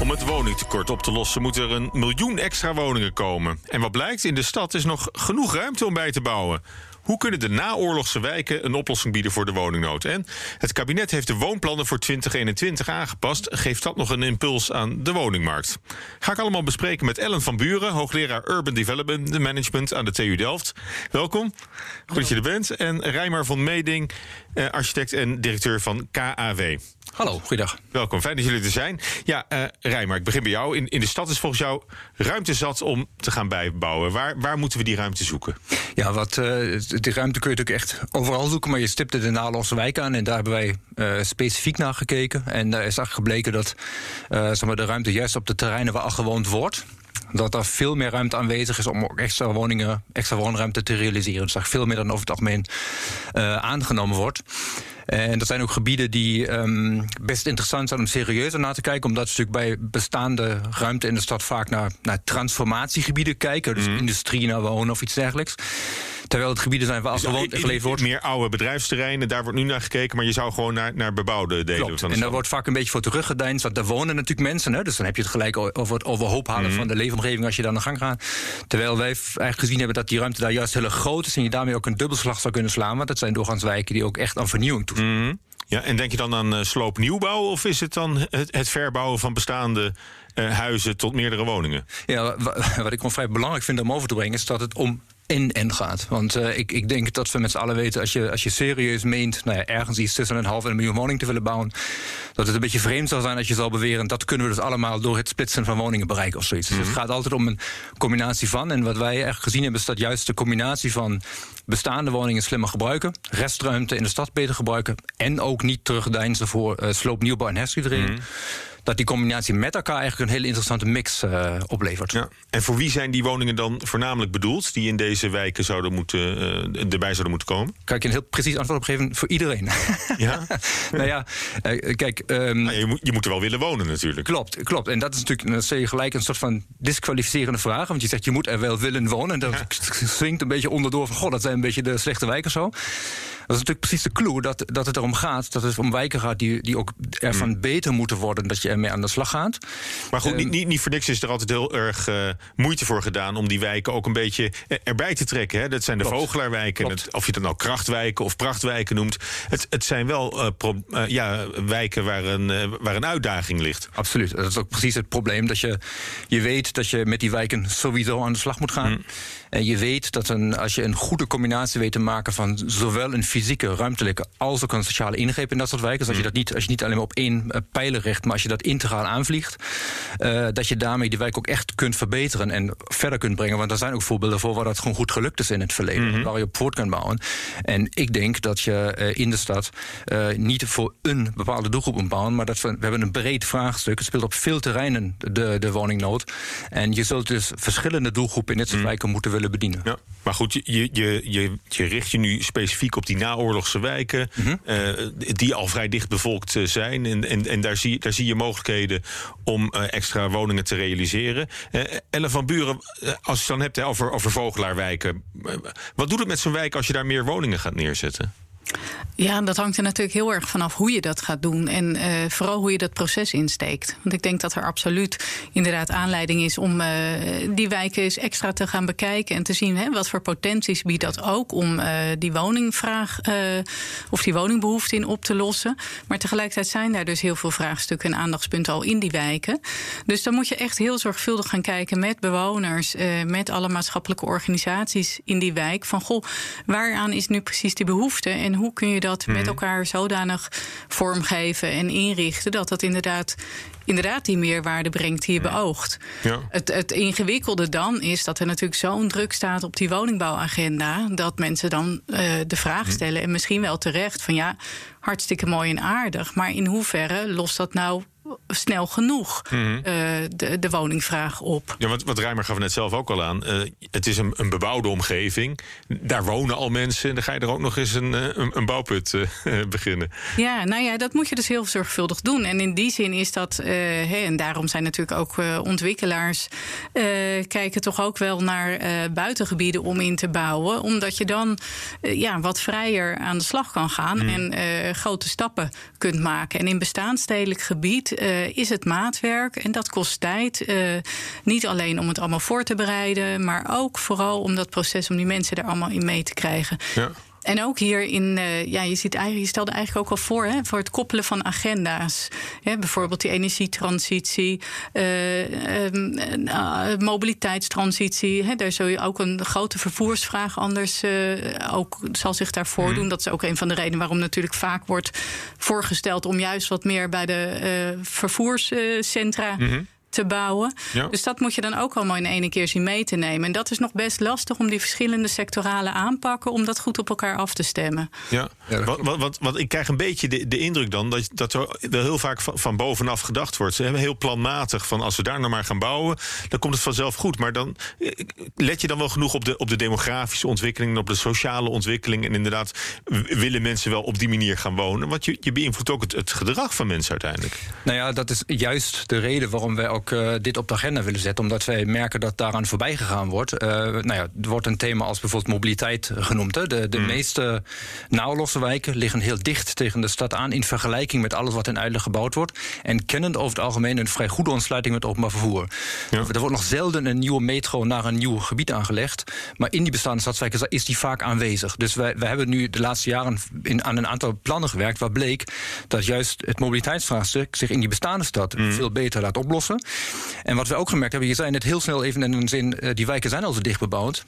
Om het woningtekort op te lossen moet er een miljoen extra woningen komen. En wat blijkt, in de stad is nog genoeg ruimte om bij te bouwen. Hoe kunnen de naoorlogse wijken een oplossing bieden voor de woningnood? En het kabinet heeft de woonplannen voor 2021 aangepast. Geeft dat nog een impuls aan de woningmarkt? Ga ik allemaal bespreken met Ellen van Buren, hoogleraar Urban Development Management aan de TU Delft. Welkom, goed dat je er bent. En Rijmar van Meding, eh, architect en directeur van KAW. Hallo, goeiedag. Welkom, fijn dat jullie er zijn. Ja, uh, Rijmar, ik begin bij jou. In, in de stad is volgens jou ruimte zat om te gaan bijbouwen. Waar, waar moeten we die ruimte zoeken? Ja, wat, uh, die ruimte kun je natuurlijk echt overal zoeken, maar je stipte de Nalosse wijk aan en daar hebben wij uh, specifiek naar gekeken. En daar is eigenlijk gebleken dat zeg maar de ruimte juist op de terreinen waar al gewoond wordt, dat er veel meer ruimte aanwezig is om ook extra woningen, extra woonruimte te realiseren. Dus dat veel meer dan over het algemeen uh, aangenomen wordt. En dat zijn ook gebieden die um, best interessant zijn om serieuzer naar te kijken. Omdat ze natuurlijk bij bestaande ruimte in de stad vaak naar, naar transformatiegebieden kijken. Dus mm. industrie naar wonen of iets dergelijks. Terwijl het gebieden zijn waar al gewoon geleefd wordt. Meer oude bedrijfsterreinen, daar wordt nu naar gekeken. Maar je zou gewoon naar, naar bebouwde delen Klopt. van de En daar wordt vaak een beetje voor teruggedeind. Want daar wonen natuurlijk mensen. Hè, dus dan heb je het gelijk over het overhoop halen Mhm. van de leefomgeving als je daar aan de gang gaat. Terwijl wij eigenlijk gezien hebben dat die ruimte daar juist heel erg groot is. En je daarmee ook een dubbelslag zou kunnen slaan. Want dat zijn doorgaans wijken die ook echt aan vernieuwing Mhm. Ja, en denk je dan aan uh, sloopnieuwbouw of is het dan het, verbouwen van bestaande uh, huizen tot meerdere woningen? Ja, wat ik gewoon vrij belangrijk vind om over te brengen is dat het om in en gaat. Want uh, ik, ik denk dat we met z'n allen weten, als je, als je serieus meent, nou ja, ergens iets tussen een half en een miljoen woningen te willen bouwen, dat het een beetje vreemd zou zijn als je zal beweren dat kunnen we dus allemaal door het splitsen van woningen bereiken of zoiets. Mm -hmm. Dus het gaat altijd om een combinatie van. En wat wij echt gezien hebben, is dat juist de combinatie van bestaande woningen slimmer gebruiken, restruimte in de stad beter gebruiken en ook niet terugdeinzen voor uh, sloopnieuwbouw en herstructurering. Mm -hmm dat die combinatie met elkaar eigenlijk een hele interessante mix uh, oplevert. Ja. En voor wie zijn die woningen dan voornamelijk bedoeld, die in deze wijken zouden moeten, uh, erbij zouden moeten komen? Kan ik een heel precies antwoord op geven? Voor iedereen. Ja? nou ja, uh, kijk. Um, nou, je, moet, je moet er wel willen wonen, natuurlijk. Klopt, klopt. En dat is natuurlijk je gelijk een soort van disqualificerende vraag. Want je zegt je moet er wel willen wonen. En dat ja. swingt een beetje onderdoor van: goh, dat zijn een beetje de slechte wijken zo. Dat is natuurlijk precies de clue dat, dat het erom gaat. Dat het om wijken gaat die, die ook ervan mm. beter moeten worden. Dat je ermee aan de slag gaat. Maar goed, uh, niet, niet, niet voor niks is er altijd heel erg uh, moeite voor gedaan. om die wijken ook een beetje erbij te trekken. Hè? Dat zijn de Klopt. vogelaarwijken. Klopt. Het, of je het nou krachtwijken of prachtwijken noemt. Het, het zijn wel pro, ja, wijken waar een, waar een uitdaging ligt. Absoluut. Dat is ook precies het probleem. Dat je, je weet dat je met die wijken sowieso aan de slag moet gaan. Mm. En je weet dat een, als je een goede combinatie weet te maken van zowel een fysieke, ruimtelijke als ook een sociale ingreep in dat soort wijken. Dus als je dat niet, als je niet alleen maar op één uh, pijler richt, maar als je dat integraal aanvliegt, uh, dat je daarmee die wijk ook echt kunt verbeteren en verder kunt brengen. Want er zijn ook voorbeelden voor waar dat gewoon goed gelukt is in het verleden, mm -hmm. waar je op voort kan bouwen. En ik denk dat je uh, in de stad niet voor een bepaalde doelgroep moet bouwen, maar dat we, we hebben een breed vraagstuk. Het speelt op veel terreinen de, de woningnood. En je zult dus verschillende doelgroepen in dit soort mm. wijken moeten willen bedienen. Ja, maar goed, je, je, je, je richt je nu specifiek op die naoorlogse wijken, uh, die al vrij dicht bevolkt uh, zijn. En, en, en daar, zie, daar zie je mogelijkheden om uh, extra woningen te realiseren. Ellen van Buren, als je het dan hebt hè, over, over vogelaarwijken, wat doet het met zo'n wijk als je daar meer woningen gaat neerzetten? Ja, dat hangt er natuurlijk heel erg vanaf hoe je dat gaat doen. En uh, vooral hoe je dat proces insteekt. Want ik denk dat er absoluut inderdaad aanleiding is om uh, die wijken eens extra te gaan bekijken. En te zien hè, wat voor potenties biedt dat ook om uh, die woningvraag of die woningbehoefte in op te lossen. Maar tegelijkertijd zijn daar dus heel veel vraagstukken en aandachtspunten al in die wijken. Dus dan moet je echt heel zorgvuldig gaan kijken met bewoners, met alle maatschappelijke organisaties in die wijk. Van goh, waaraan is nu precies die behoefte? En hoe kun je dat met elkaar zodanig vormgeven en inrichten dat dat inderdaad, inderdaad die meerwaarde brengt die je beoogt. Ja. Het, het ingewikkelde dan is dat er natuurlijk zo'n druk staat op die woningbouwagenda dat mensen dan uh, de vraag stellen en misschien wel terecht van ja, hartstikke mooi en aardig, maar in hoeverre lost dat nou snel genoeg uh, de, de, woningvraag op. Ja, wat, wat Rijmer gaf net zelf ook al aan. Uh, het is een, een, bebouwde omgeving. Daar wonen al mensen. En dan ga je er ook nog eens een, een, een bouwput uh, beginnen. Ja, nou ja, dat moet je dus heel zorgvuldig doen. En in die zin is dat. Hey, en daarom zijn natuurlijk ook ontwikkelaars. kijken toch ook wel naar buitengebieden om in te bouwen. Omdat je dan ja, wat vrijer aan de slag kan gaan. Mm. En grote stappen kunt maken. En in bestaansstedelijk gebied uh, is het maatwerk en dat kost tijd. Uh, niet alleen om het allemaal voor te bereiden, maar ook vooral om dat proces, om die mensen er allemaal in mee te krijgen. Ja. En ook hier in, uh, ja, je, ziet eigenlijk, je stelde eigenlijk ook al voor, hè, voor het koppelen van agenda's. Hè, bijvoorbeeld die energietransitie, uh, uh, mobiliteitstransitie. Hè, daar zul je ook een grote vervoersvraag anders ook zal zich daar voordoen. Mm. Dat is ook een van de redenen waarom natuurlijk vaak wordt voorgesteld om juist wat meer bij de vervoerscentra. Mm -hmm te bouwen. Dus dat moet je dan ook allemaal in één keer zien mee te nemen. En dat is nog best lastig om die verschillende sectorale aanpakken... om dat goed op elkaar af te stemmen. Ja, wat, wat, wat, ik krijg een beetje de, de indruk dan... dat, dat er heel vaak van, van, bovenaf gedacht wordt. Ze hebben heel planmatig van als we daar nou maar gaan bouwen... dan komt het vanzelf goed. Maar dan eh, let je dan wel genoeg op de, op de demografische ontwikkeling... op de sociale ontwikkeling. En inderdaad, willen mensen wel op die manier gaan wonen? Want je, je beïnvloedt ook het, het gedrag van mensen uiteindelijk. Nou ja, dat is juist de reden waarom wij ook uh, dit op de agenda willen zetten. Omdat wij merken dat daaraan voorbij gegaan wordt. Uh, nou ja, er wordt een thema als bijvoorbeeld mobiliteit genoemd. Hè. De, de mm. meeste naoorlogse wijken liggen heel dicht tegen de stad aan... in vergelijking met alles wat in Uitleg gebouwd wordt. En kennen over het algemeen een vrij goede ontsluiting met openbaar vervoer. Ja. Er wordt nog zelden een nieuwe metro naar een nieuw gebied aangelegd. Maar in die bestaande stadswijken is die vaak aanwezig. Dus wij, wij hebben nu de laatste jaren in, aan een aantal plannen gewerkt... waar bleek dat juist het mobiliteitsvraagstuk zich in die bestaande stad... Mm. veel beter laat oplossen. En wat we ook gemerkt hebben, je zei net heel snel even in een zin, uh, die wijken zijn al zo dicht bebouwd.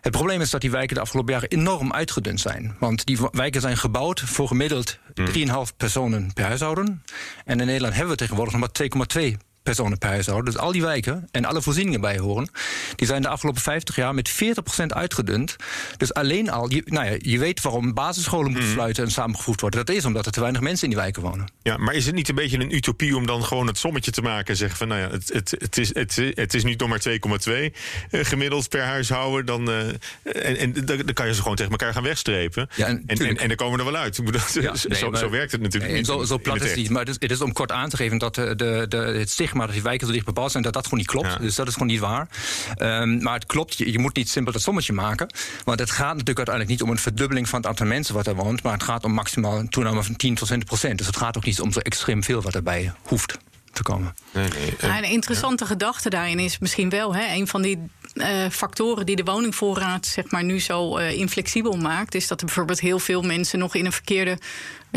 Het probleem is dat die wijken de afgelopen jaren enorm uitgedund zijn. Want die wijken zijn gebouwd voor gemiddeld 3,5 mm. personen per huishouden. En in Nederland hebben we tegenwoordig nog maar 2,2 personen per huishouden. Dus al die wijken en alle voorzieningen bij horen... die zijn de afgelopen 50 jaar met 40% uitgedund. Dus alleen al, je, nou ja, je weet waarom basisscholen moeten mhm. sluiten... en samengevoegd worden. Dat is omdat er te weinig mensen in die wijken wonen. Ja, maar is het niet een beetje een utopie om dan gewoon het sommetje te maken... en zeggen van, nou ja, het, het, het, is, het, het is nu nog maar 2,2 uh, gemiddeld per huishouden... Dan, uh, en, en dan kan je ze gewoon tegen elkaar gaan wegstrepen. Ja, en, en, en, en, dan komen we er wel uit. Ja, nee, zo, maar, zo, werkt het natuurlijk niet. Zo, zo plat is het niet, maar het is, het is, om kort aan te geven... dat de, de, de, het stigma maar dat die wijken zo dicht bebouwd zijn, dat dat gewoon niet klopt. Dus dat is gewoon niet waar. Um, maar het klopt, je, je, moet niet simpel dat sommetje maken. Want het gaat natuurlijk uiteindelijk niet om een verdubbeling van het aantal mensen wat er woont. Maar het gaat om maximaal een toename van 10 tot 20 procent. Dus het gaat ook niet om zo extreem veel wat erbij hoeft te komen. Nee, nee. een interessante ja. gedachte daarin is misschien wel hè, een van die uh, factoren die de woningvoorraad zeg maar, nu zo uh, inflexibel maakt, is dat er bijvoorbeeld heel veel mensen nog in een verkeerde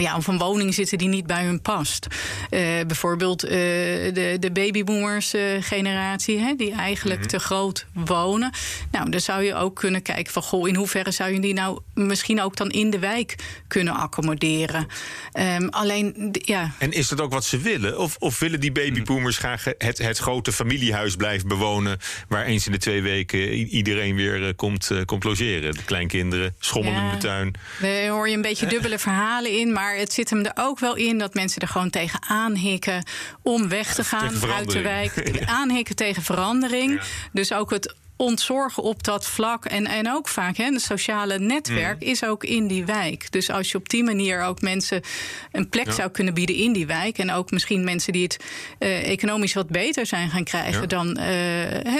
ja, of een woning zitten die niet bij hun past. Uh, bijvoorbeeld uh, de, de babyboomers uh, generatie, hè, die eigenlijk mm -hmm. te groot wonen. Nou, dan zou je ook kunnen kijken van goh, in hoeverre zou je die nou misschien ook dan in de wijk kunnen accommoderen. Um, alleen, ja. En is dat ook wat ze willen? Of, of willen die babyboomers graag het, het grote familiehuis blijven bewonen, waar eens in de twee weken iedereen weer komt, komt logeren? De kleinkinderen, schommelen ja. in de tuin. Daar hoor je een beetje dubbele verhalen in, maar maar het zit hem er ook wel in dat mensen er gewoon tegen aanhikken om weg te gaan uit de wijk. Aanhikken tegen verandering. Ja. Dus ook het ontzorgen op dat vlak. En, en ook vaak, hè, het sociale netwerk mm. is ook in die wijk. Dus als je op die manier ook mensen een plek ja. zou kunnen bieden in die wijk. En ook misschien mensen die het uh, economisch wat beter zijn gaan krijgen ja. dan uh,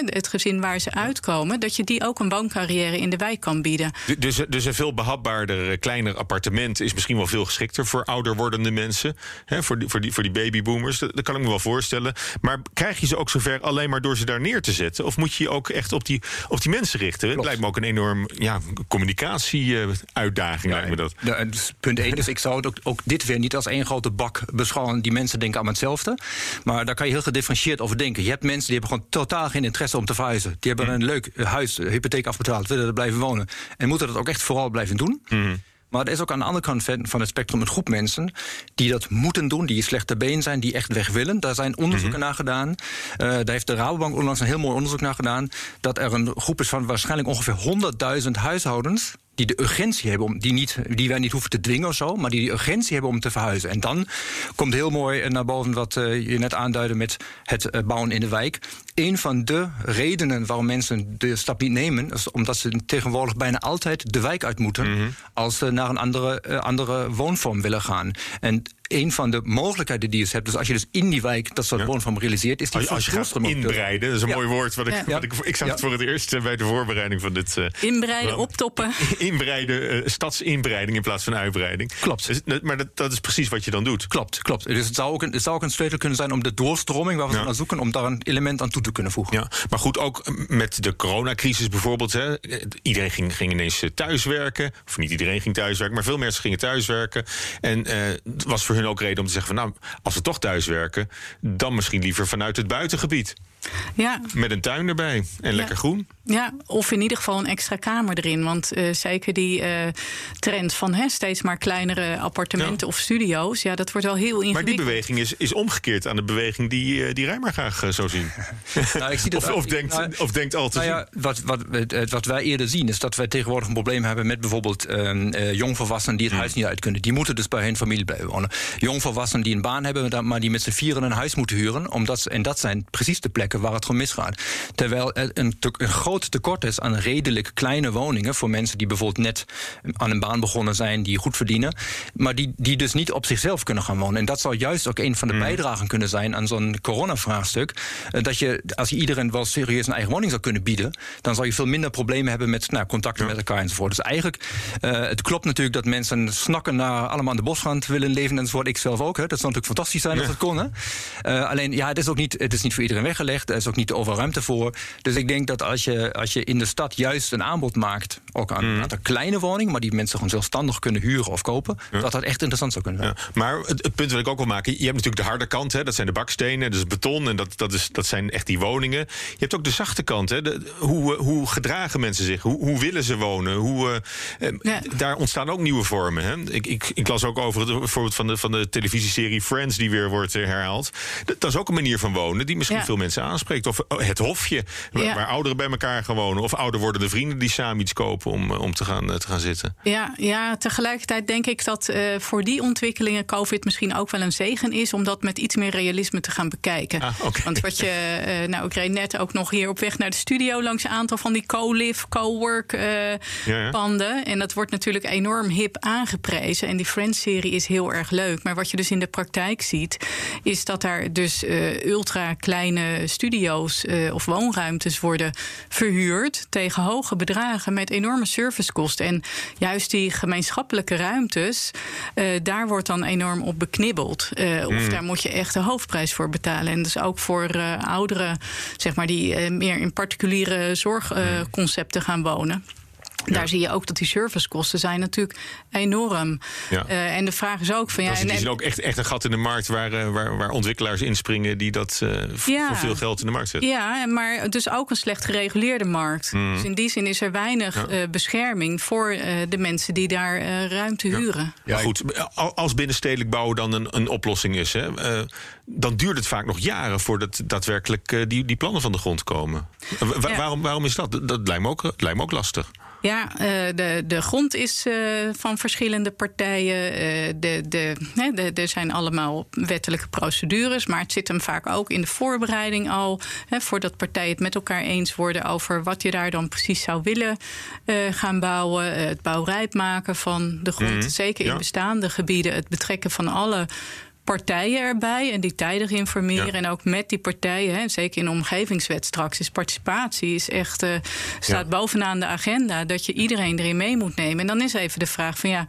het gezin waar ze uitkomen. Dat je die ook een wooncarrière in de wijk kan bieden. Dus, dus een veel behapbaarder, eh, kleiner appartement is misschien wel veel geschikter voor ouder wordende mensen. Hè, voor, die, voor, die, voor die babyboomers. Dat, dat kan ik me wel voorstellen. Maar krijg je ze ook zover alleen maar door ze daar neer te zetten? Of moet je je ook echt op die, op die mensen richten. Klopt. Het lijkt me ook een enorm ja, communicatie-uitdaging. lijkt me dat. Ja, dus punt 1 is, ik zou het ook, ook, dit weer niet als één grote bak beschouwen. Die mensen denken aan hetzelfde. Maar daar kan je heel gedifferentieerd over denken. Je hebt mensen die hebben gewoon totaal geen interesse om te verhuizen. Die hebben mm. een leuk huis, hypotheek afbetaald, willen er blijven wonen. En moeten dat ook echt vooral blijven doen. Mm. Maar er is ook aan de andere kant van het spectrum een groep mensen die dat moeten doen, die slechte been zijn, die echt weg willen. Daar zijn onderzoeken mm -hmm. naar gedaan. Uh, daar heeft de Rabobank onlangs een heel mooi onderzoek naar gedaan. Dat er een groep is van waarschijnlijk ongeveer 100.000 huishoudens die de urgentie hebben, om, die, niet, die wij niet hoeven te dwingen of zo, maar die de urgentie hebben om te verhuizen. En dan komt heel mooi naar boven wat je net aanduidde met het bouwen in de wijk. Een van de redenen waarom mensen de stap niet nemen, is omdat ze tegenwoordig bijna altijd de wijk uit moeten mhm. als ze naar een andere, andere woonvorm willen gaan. En een van de mogelijkheden die je hebt. Dus als je dus in die wijk dat soort woonvorm realiseert, is die als, als je gaat inbreiden. Dat is een mooi woord. Wat ik, wat ik, ik zag het voor het eerst eh, bij de voorbereiding van dit. Uh, inbreiden, optoppen. Inbreiden, uh, stadsinbreiding in plaats van uitbreiding. Klopt. Dus, maar dat, dat, is precies wat je dan doet. Klopt, klopt. Dus het zou ook een, het zou ook een sleutel kunnen zijn om de doorstroming waar we naar zoeken, om daar een element aan toe te kunnen voegen. Ja, maar goed, ook met de coronacrisis bijvoorbeeld. Hè, iedereen ging, ging ineens thuiswerken. Of niet iedereen ging thuiswerken, maar veel mensen gingen thuiswerken. En het was voor hun ook reden om te zeggen van nou, als we toch thuiswerken, dan misschien liever vanuit het buitengebied. Ja. Met een tuin erbij en lekker groen. Ja, of in ieder geval een extra kamer erin. Want uh, zeker die uh, trend van hè, steeds maar kleinere appartementen of studio's, ja, dat wordt wel heel ingewikkeld. Maar die beweging is, is omgekeerd aan de beweging die, uh, die Rijmer graag zou zien. nou, ik zie dat of, of, denkt, nou, of denkt al te nou ja, wat, wat, wat wij eerder zien is dat wij tegenwoordig een probleem hebben met bijvoorbeeld ehm, jongvolwassenen die het hmm. huis niet uit kunnen. Die moeten dus bij hun familie blijven wonen. Jongvolwassenen die een baan hebben, maar die met z'n vieren een huis moeten huren. Omdat, en dat zijn precies de plekken waar het gewoon misgaat. Terwijl er een, een groot tekort is aan redelijk kleine woningen voor mensen die bijvoorbeeld net aan een baan begonnen zijn, die goed verdienen, maar die, die dus niet op zichzelf kunnen gaan wonen. En dat zou juist ook een van de mm. bijdragen kunnen zijn aan zo'n coronavraagstuk. Uh, dat je, als je iedereen wel serieus een eigen woning zou kunnen bieden, dan zou je veel minder problemen hebben met nou, contacten met elkaar enzovoort. Dus eigenlijk, uh, het klopt natuurlijk dat mensen snakken naar allemaal aan de bosrand willen leven enzovoort. Ik zelf ook. Hè. Dat zou natuurlijk fantastisch zijn als het kon. Hè. Uh, alleen, ja, het is ook niet, het is niet voor iedereen weggelegd. Er is ook niet overal ruimte voor. Dus ik denk dat als je, als je in de stad juist een aanbod maakt, ook aan, mm. een kleine woning, maar die mensen gewoon zelfstandig kunnen huren of kopen, dat dat echt interessant zou kunnen zijn. Ja. Maar het, het, punt wil ik ook wel maken, je hebt natuurlijk de harde kant, hè, dat zijn de bakstenen, dus beton en dat, dat, is, dat zijn echt die woningen. Je hebt ook de zachte kant, hè, de, hoe, hoe gedragen mensen zich, hoe, hoe willen ze wonen, hoe, uh, ja. daar ontstaan ook nieuwe vormen. Hè. Ik, ik, ik las ook over het voorbeeld van de, van de televisieserie Friends die weer wordt eh, herhaald. Dat, dat is ook een manier van wonen die misschien veel mensen aanspreekt. Of oh, het hofje, waar, waar, ouderen bij elkaar gaan wonen. Of ouder wordende vrienden die samen iets kopen om, eh, om te, gaan, eh, te gaan zitten. Ja, ja, tegelijkertijd denk ik dat uh, voor die ontwikkelingen COVID misschien ook wel een zegen is. Om dat met iets meer realisme te gaan bekijken. Ah, okay. Want wat je, uh, nou, ik reed net ook nog hier op weg naar de studio langs een aantal van die co-live, co-work ja. panden. En dat wordt natuurlijk enorm hip aangeprezen. En die Friends-serie is heel erg leuk. Maar wat je dus in de praktijk ziet, is dat daar dus ultra kleine studio's of woonruimtes worden verhuurd tegen hoge bedragen met enorme servicekosten. En juist die gemeenschappelijke ruimtes, uh, daar wordt dan enorm op beknibbeld. Uh, of mm. daar moet je echt de hoofdprijs voor betalen. En dus ook voor ouderen, zeg maar, die meer in particuliere zorgconcepten gaan wonen. Daar zie je ook dat die servicekosten zijn natuurlijk enorm. Ja. Uh, en de vraag is ook van ja. Die zien ook echt, echt een gat in de markt waar, uh, waar, waar ontwikkelaars inspringen die dat uh, ja. voor veel geld in de markt zetten. Ja, maar dus ook een slecht gereguleerde markt. Mm. Dus in die zin is er weinig ja. bescherming voor de mensen die daar ruimte huren. Ja, goed. Als binnenstedelijk bouwen dan een, een oplossing is, hè, dan duurt het vaak nog jaren voordat daadwerkelijk die, die plannen van de grond komen. waarom, waarom is dat? Dat lijkt me ook, lijkt me ook lastig. Ja, uh, de, de grond is uh, van verschillende partijen. Uh, de, de, de, er zijn allemaal wettelijke procedures, maar het zit hem vaak ook in de voorbereiding al. Hè, voordat partijen het met elkaar eens worden over wat je daar dan precies zou willen gaan bouwen. het bouwrijp maken van de grond, mm, zeker in ja. bestaande gebieden. Het betrekken van alle partijen erbij en die tijdig informeren. En ook met die partijen, hè, zeker in de omgevingswet straks, is participatie is echt, uh, staat ja. bovenaan de agenda. Dat je iedereen erin mee moet nemen. En dan is even de vraag van ja,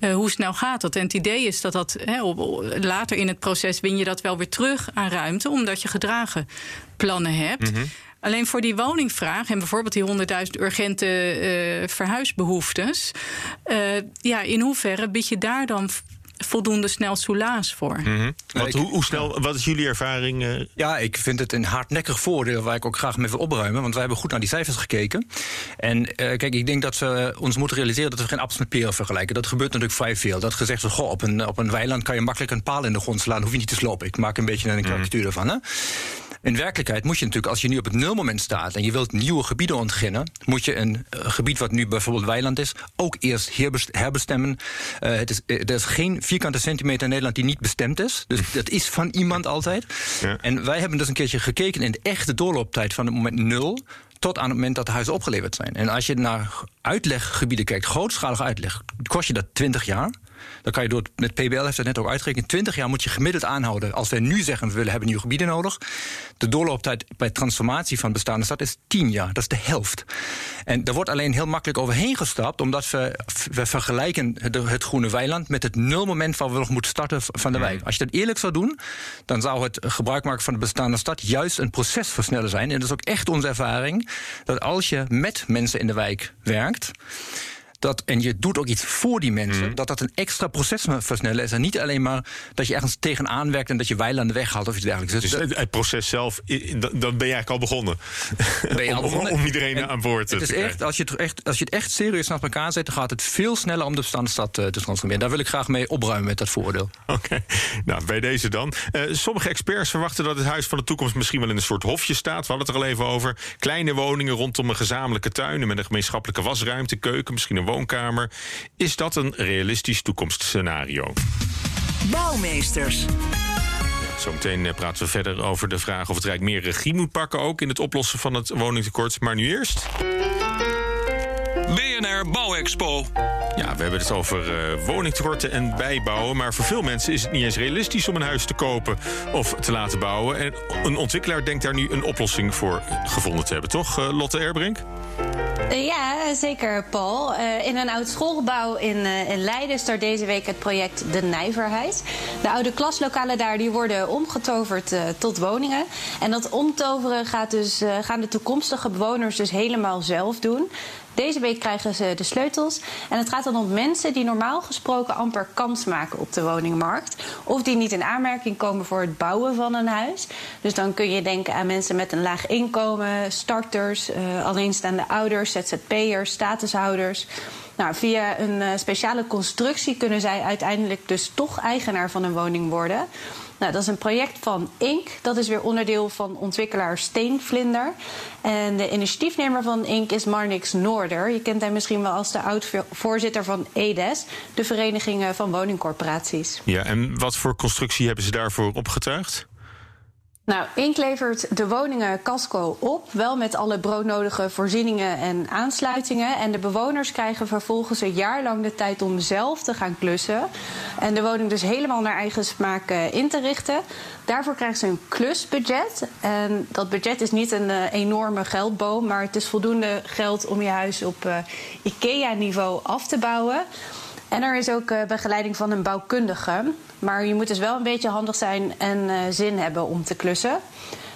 uh, hoe snel gaat dat? En het idee is dat dat hè, op, later in het proces win je dat wel weer terug aan ruimte, omdat je gedragen plannen hebt. Mm -hmm. Alleen voor die woningvraag en bijvoorbeeld die 100.000 urgente uh, verhuisbehoeftes. Uh, ja, in hoeverre bied je daar dan voldoende snel soelaas voor. Mm -hmm. wat, hoe, hoe, snel, wat is jullie ervaring? Uh? Ja, ik vind het een hardnekkig voordeel waar ik ook graag mee wil opruimen. Want wij hebben goed naar die cijfers gekeken. En uh, kijk, ik denk dat we ons moeten realiseren dat we geen appels met peren vergelijken. Dat gebeurt natuurlijk vrij veel. Dat gezegd wordt, goh, op een, op een weiland kan je makkelijk een paal in de grond slaan. hoef je niet te slopen. Ik maak een beetje een karikatuur mm -hmm. ervan. Hè? In werkelijkheid moet je natuurlijk, als je nu op het nulmoment staat en je wilt nieuwe gebieden ontginnen, moet je een uh, gebied wat nu bijvoorbeeld weiland is, ook eerst herbestemmen. Uh, het is, er is geen vierkante centimeter in Nederland die niet bestemd is. Dus dat is van iemand altijd. Ja. En wij hebben dus een keertje gekeken in de echte doorlooptijd van het moment nul tot aan het moment dat de huizen opgeleverd zijn. En als je naar uitleggebieden kijkt, grootschalige uitleg, kost je dat 20 jaar. Dan kan je door, met PBL heeft dat net ook uitgerekend, 20 jaar moet je gemiddeld aanhouden. Als wij nu zeggen we willen hebben nieuwe gebieden nodig, de doorlooptijd bij transformatie van bestaande stad is 10 jaar. Dat is de helft. En daar wordt alleen heel makkelijk overheen gestapt, omdat we, we vergelijken het, het groene weiland met het nulmoment waar we nog moeten starten van de wijk. Als je dat eerlijk zou doen, dan zou het gebruik maken van de bestaande stad juist een proces versnellen zijn. En dat is ook echt onze ervaring, dat als je met mensen in de wijk werkt, dat, en je doet ook iets voor die mensen, mhm. dat dat een extra proces versnellen is. En niet alleen maar dat je ergens tegenaan werkt en dat je weilanden weghaalt of iets dergelijks. Dus, dus het, proces zelf, dan ben je eigenlijk al begonnen. Ben je al begonnen? om, iedereen aan boord het is echt, als je het echt, Als je het echt serieus naar elkaar zet, dan gaat het veel sneller om de bestaande stad eh, te transformeren. Daar wil ik graag mee opruimen met dat voordeel. Oké, nou bij deze dan. Uh, sommige experts verwachten dat het Huis van de Toekomst misschien wel in een soort hofje staat. We hadden het er al even over. Kleine woningen rondom een gezamenlijke tuin met een gemeenschappelijke wasruimte, keuken, misschien een woonkamer. Is dat een realistisch toekomstscenario? Bouwmeesters. Zometeen eh, praten we verder over de vraag of het Rijk meer regie moet pakken, ook in het oplossen van het woningtekort. Maar nu eerst. BNR Bouwexpo. Ja, we hebben het over uh, woningtekorten en bijbouwen. Maar voor veel mensen is het niet eens realistisch om een huis te kopen of te laten bouwen. En een ontwikkelaar denkt daar nu een oplossing voor gevonden te hebben, toch, uh, Lotte Erbrink? Eh, ja, zeker, Paul. Uh, in een oud schoolgebouw in, in Leiden start deze week het project De Nijverheid. De oude klaslokalen daar die worden omgetoverd tot woningen. En dat omtoveren gaat dus, gaan de toekomstige bewoners dus helemaal zelf doen. Deze week krijgen ze de sleutels. En het gaat dan om mensen die normaal gesproken amper kans maken op de woningmarkt. Of die niet in aanmerking komen voor het bouwen van een huis. Dus dan kun je denken aan mensen met een laag inkomen, starters, uh, alleenstaande ouders, ZZP'ers, statushouders. Nou, via een uh, speciale constructie kunnen zij uiteindelijk dus toch eigenaar van een woning worden. Nou, dat is een project van Ink. Dat is weer onderdeel van ontwikkelaar Steenvlinder. En de initiatiefnemer van Ink is Marnix Noorder. Je kent hem misschien wel als de oud-voorzitter van EDES, de Vereniging van Woningcorporaties. Ja, en wat voor constructie hebben ze daarvoor opgetuigd? Nou, Ink levert de woningen Casco op, wel met alle broodnodige voorzieningen en aansluitingen. En de bewoners krijgen vervolgens een jaar lang de tijd om zelf te gaan klussen. En de woning dus helemaal naar eigen smaak eh, in te richten. Daarvoor krijgen ze een klusbudget. En dat budget is niet een uh, enorme geldboom, maar het is voldoende geld om je huis op uh, IKEA-niveau af te bouwen. En er is ook uh, begeleiding van een bouwkundige. Maar je moet dus wel een beetje handig zijn en uh, zin hebben om te klussen.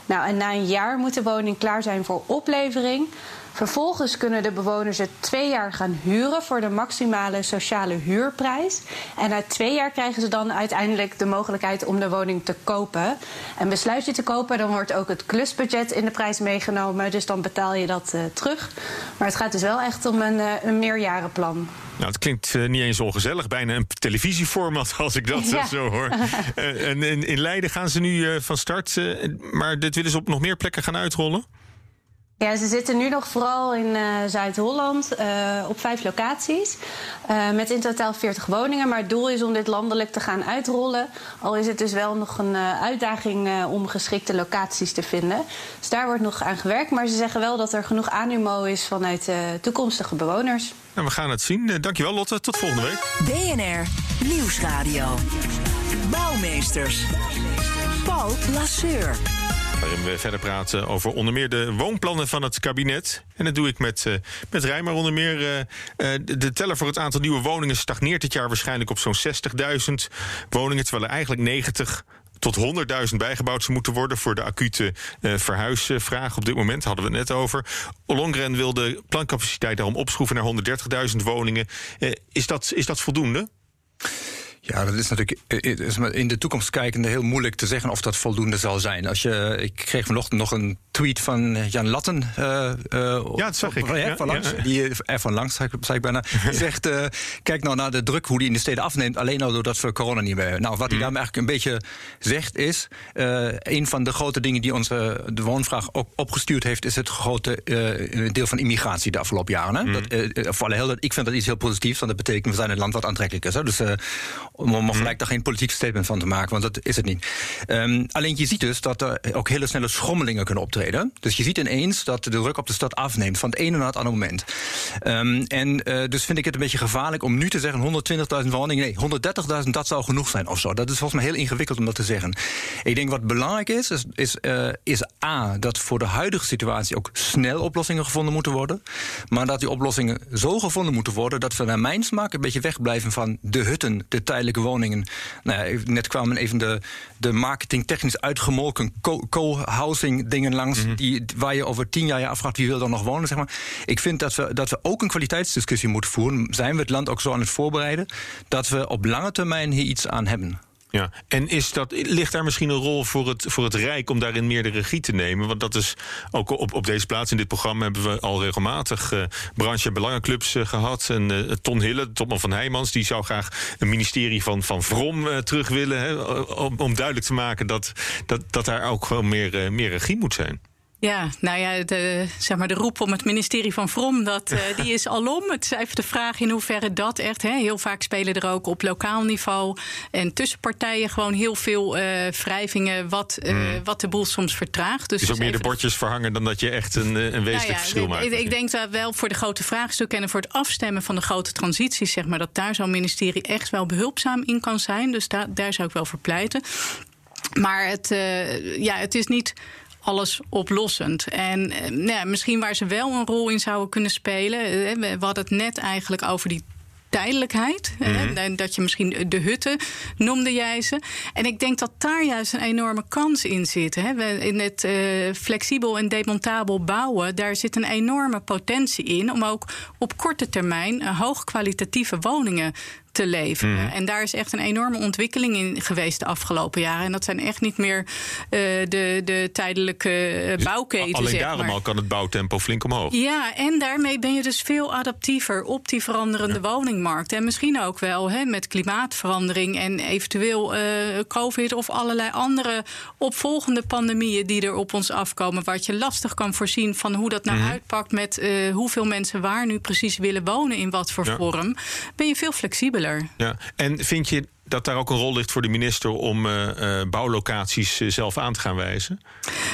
Nou, en na een jaar moet de woning klaar zijn voor oplevering. Vervolgens kunnen de bewoners het twee jaar gaan huren voor de maximale sociale huurprijs. En na twee jaar krijgen ze dan uiteindelijk de mogelijkheid om de woning te kopen. En besluit je te kopen, dan wordt ook het klusbudget in de prijs meegenomen. Dus dan betaal je dat uh, terug. Maar het gaat dus wel echt om een, uh, een meerjarenplan. Nou, het klinkt uh, niet eens ongezellig. Bijna een televisieformat als ik dat ja. zo hoor. en in, in, Leiden gaan ze nu van start. maar dit willen ze op nog meer plekken gaan uitrollen? Ja, ze zitten nu nog vooral in uh, Zuid-Holland uh, op vijf locaties. Uh, met in totaal 40 woningen. Maar het doel is om dit landelijk te gaan uitrollen. Al is het dus wel nog een uitdaging om geschikte locaties te vinden. Dus daar wordt nog aan gewerkt. Maar ze zeggen wel dat er genoeg animo is vanuit toekomstige bewoners. Nou, we gaan het zien. dankjewel Lotte. Tot volgende week. BNR Nieuwsradio. Bouwmeesters. Paul Lasseur. Waarin we verder praten over onder meer de woonplannen van het kabinet. En dat doe ik met, uh, met Rijmer onder meer. Uh, uh, de teller voor het aantal nieuwe woningen stagneert dit jaar waarschijnlijk op zo'n 60.000 woningen. Terwijl er eigenlijk 90 tot 100.000 bijgebouwd moeten worden voor de acute uh, verhuisvraag. Op dit moment hadden we het net over. Ollongren wil de plancapaciteit daarom opschroeven naar 130.000 woningen. Is, dat, is dat voldoende? Ja, dat is natuurlijk is in de toekomst kijkende heel moeilijk te zeggen of dat voldoende zal zijn. Als je, ik kreeg vanochtend nog een tweet van Jan Latten. Uh, ja, dat zag ik. Ja, van langs, Die, er van langs, zei ik bijna. Die zegt, uh, kijk nou naar de druk hoe die in de steden afneemt... alleen al doordat we corona niet meer hebben. Nou, wat hij mm. daarmee eigenlijk een beetje zegt is... Een van de grote dingen die onze de woonvraag ook opgestuurd heeft... is het grote deel van immigratie de afgelopen jaren. Hè? Mm. Dat, voor heel, ik vind dat iets heel positiefs, want dat betekent... we zijn een land wat aantrekkelijk is. Hè? Dus om, om gelijk daar geen politiek statement van te maken, want dat is het niet. Um, alleen je ziet dus dat er ook hele snelle schommelingen kunnen optreden. Dus je ziet ineens dat de druk op de stad afneemt van het ene naar het andere moment. Um, en uh, dus vind ik het een beetje gevaarlijk om nu te zeggen 120.000 woningen. Nee, 130.000 dat zou genoeg zijn of zo. Dat is volgens mij heel ingewikkeld om dat te zeggen. Ik denk wat belangrijk is, is, is, uh, is A, dat voor de huidige situatie ook snel oplossingen gevonden moeten worden. Maar dat die oplossingen zo gevonden moeten worden dat we naar mijn smaak een beetje wegblijven van de hutten, de tijdelijke woningen. Nou ja, net kwamen even de, de marketingtechnisch uitgemolken co-housing dingen langs. Mhm. die, waar je over tien jaar je afvraagt wie wil dan nog wonen. Zeg maar. Ik vind dat we, dat we ook een kwaliteitsdiscussie moeten voeren. Zijn we het land ook zo aan het voorbereiden dat we op lange termijn hier iets aan hebben? Ja, en is dat, ligt daar misschien een rol voor het, voor het Rijk om daarin meer de regie te nemen? Want dat is ook op, op deze plaats in dit programma hebben we al regelmatig uh, branche- en belangenclubs uh, gehad. En uh, Ton Hille, topman van Heijmans, die zou graag een ministerie van, van Vrom terug willen. Hè, om, om duidelijk te maken dat, dat, dat daar ook gewoon meer, meer regie moet zijn. Ja, nou ja, de, zeg maar de roep om het ministerie van Vrom, dat, uh, die is alom. Het is even de vraag in hoeverre dat echt... Hè, heel vaak spelen er ook op lokaal niveau en tussen partijen... gewoon heel veel uh, wrijvingen wat, uh, wat de boel soms vertraagt. Dus, is ook meer de bordjes verhangen dan dat je echt een, een wezenlijk nou ja, verschil maakt. Ik, ik, denk dat wel voor de grote vraagstukken en voor het afstemmen van de grote transities... zeg maar, dat daar zo'n ministerie echt wel behulpzaam in kan zijn. Dus daar daar zou ik wel voor pleiten. Maar het, ja, het is niet alles oplossend. En eh, nou ja, misschien waar ze wel een rol in zouden kunnen spelen. Eh, we hadden het net eigenlijk over die tijdelijkheid. Mm Dat je misschien de hutten noemde jij ze. En ik denk dat daar juist een enorme kans in zit. Hè. In het uh, flexibel en demontabel bouwen, daar zit een enorme potentie in om ook op korte termijn hoogkwalitatieve woningen te leveren. Mhm. En daar is echt een enorme ontwikkeling in geweest de afgelopen jaren. En dat zijn echt niet meer uh, de, de tijdelijke uh, bouwketen. Alleen daarom al kan het bouwtempo flink omhoog. Ja, en daarmee ben je dus veel adaptiever op die veranderende woningmarkt. En misschien ook wel hè, met klimaatverandering en eventueel uh, COVID of allerlei andere opvolgende pandemieën die er op ons afkomen. Waar je lastig kan voorzien van hoe dat nou mhm. uitpakt met hoeveel mensen waar nu precies willen wonen in wat voor vorm. Ben je veel flexibeler. Ja. En vind je dat daar ook een rol ligt voor de minister om uh, bouwlocaties uh, zelf aan te gaan wijzen?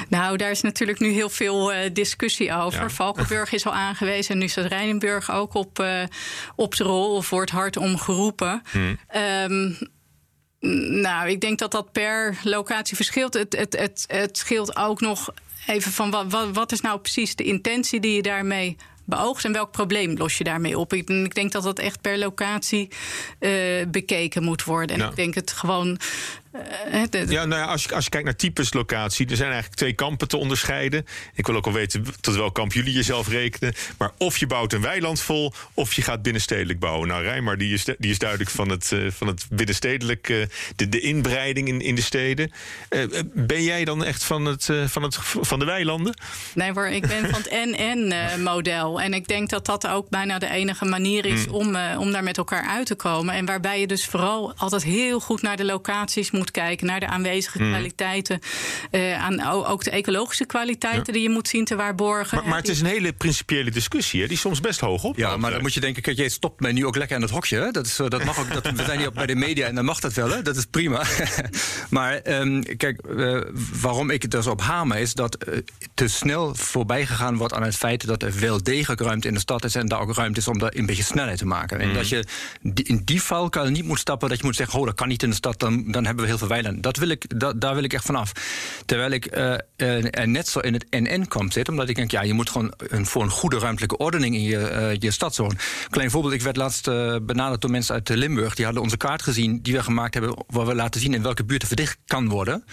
Nou, daar is natuurlijk nu heel veel discussie over. Ja. Valkenburg is al aangewezen en nu staat Rijnenburg ook op, op de rol of wordt hard om geroepen. Hmm. Um, nou, ik denk dat dat per locatie verschilt. Het, het, het, het scheelt ook nog even van wat, wat, wat is nou precies de intentie die je daarmee beoogd en welk probleem los je daarmee op? Ik, ik denk dat dat echt per locatie uh, bekeken moet worden. En ik denk het gewoon ja, nou ja, als je, als je kijkt naar types locatie, er zijn eigenlijk twee kampen te onderscheiden. Ik wil ook al weten tot welk kamp jullie jezelf rekenen. Maar of je bouwt een weiland vol, of je gaat binnenstedelijk bouwen. Nou, Rijmar die is, die is duidelijk van het, uh, van het binnenstedelijk, uh, de, de inbreiding in, in de steden. ben jij dan echt van, het, van, het, van de weilanden? Nee hoor, ik ben van het NN-model. en ik denk dat dat ook bijna de enige manier is hmm. om, om daar met elkaar uit te komen. En waarbij je dus vooral altijd heel goed naar de locaties moet kijken, naar de aanwezige mm. kwaliteiten. Uh, aan ook de ecologische kwaliteiten die je moet zien te waarborgen. Maar, maar het is een hele principiële discussie, hè, die soms best hoog op. Ja, maar dan moet je denken, kijk, jij stopt mij nu ook lekker aan het hokje. Hè? Dat, is, eh, dat mag ook, dat, we zijn hier bij de media en dan mag dat wel, hè? dat is prima. maar um, kijk, uh, waarom ik het dus op hamer is dat uh, te snel voorbij gegaan wordt aan het feit dat er wel degelijk ruimte in de stad is en daar ook ruimte is om daar een beetje snelheid te maken. En mm. dat je in die valkuil niet moet stappen, dat je moet zeggen, oh, dat kan niet in de stad, dan, dan hebben we heel veel. Dat wil ik, daar wil ik echt vanaf. Terwijl ik uh, uh, net zo in het NN-kamp zit, omdat ik denk, ja, je moet gewoon een, voor een goede ruimtelijke ordening in je, uh, je stadzone. Klein voorbeeld, ik werd laatst benaderd door mensen uit Limburg. Die hadden onze kaart gezien die we gemaakt hebben, waar we laten zien in welke buurt er verdicht kan worden.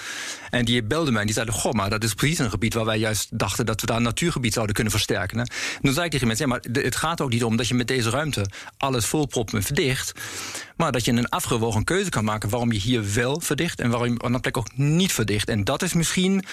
En die belden mij en die zeiden, goh, maar dat is precies een gebied waar wij juist dachten dat we daar een natuurgebied zouden kunnen versterken. En dan zei ik tegen mensen, ja, maar het gaat ook niet om dat je met deze ruimte alles volpropt en verdicht. Maar dat je een afgewogen keuze kan maken waarom je hier wel verdicht en waarom je op andere plek ook niet verdicht. En dat is misschien,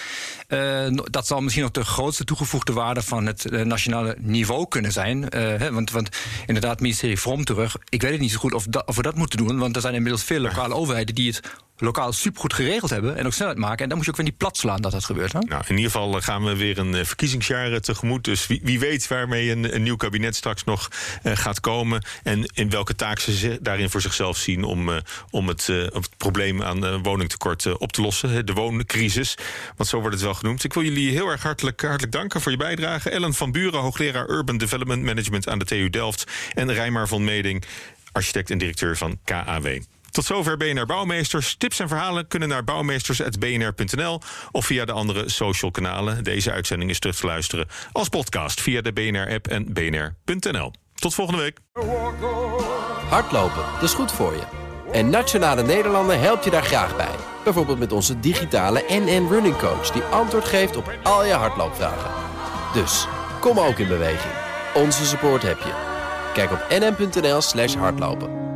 uh, dat zal misschien ook de grootste toegevoegde waarde van het uh, nationale niveau kunnen zijn. Uh, hè, want, want inderdaad, ministerie Vrom terug. Ik weet het niet zo goed of, dat, of we dat moeten doen, want er zijn inmiddels veel lokale overheden die het lokaal supergoed geregeld hebben en ook snelheid maken. En dan moet je ook weer niet plat slaan dat dat gebeurt. Hè? Nou, in ieder geval eh, gaan we weer een uh, verkiezingsjaar tegemoet. Dus wie, wie weet waarmee een, nieuw kabinet straks nog uh, gaat komen. En in welke taak ze daarin voor zichzelf zien om, om het, het, probleem aan woningtekort op te lossen. De wooncrisis. Want zo wordt het wel genoemd. Ik wil jullie heel erg hartelijk, hartelijk danken voor je bijdrage. Ellen van Buren, hoogleraar Urban Development Management aan de TU Delft. En Rijmar van Meding, architect en directeur van KAW. Tot zover BNR Bouwmeesters. Tips en verhalen kunnen naar bouwmeesters.bnr.nl of via de andere social kanalen. Deze uitzending is terug te luisteren als podcast via de BNR-app en bnr.nl. Tot volgende week. Hardlopen, dat is goed voor je. En Nationale Nederlanden helpt je daar graag bij. Bijvoorbeeld met onze digitale NN Running Coach... die antwoord geeft op al je hardloopvragen. Dus, kom ook in beweging. Onze support heb je. Kijk op nn.nl slash hardlopen.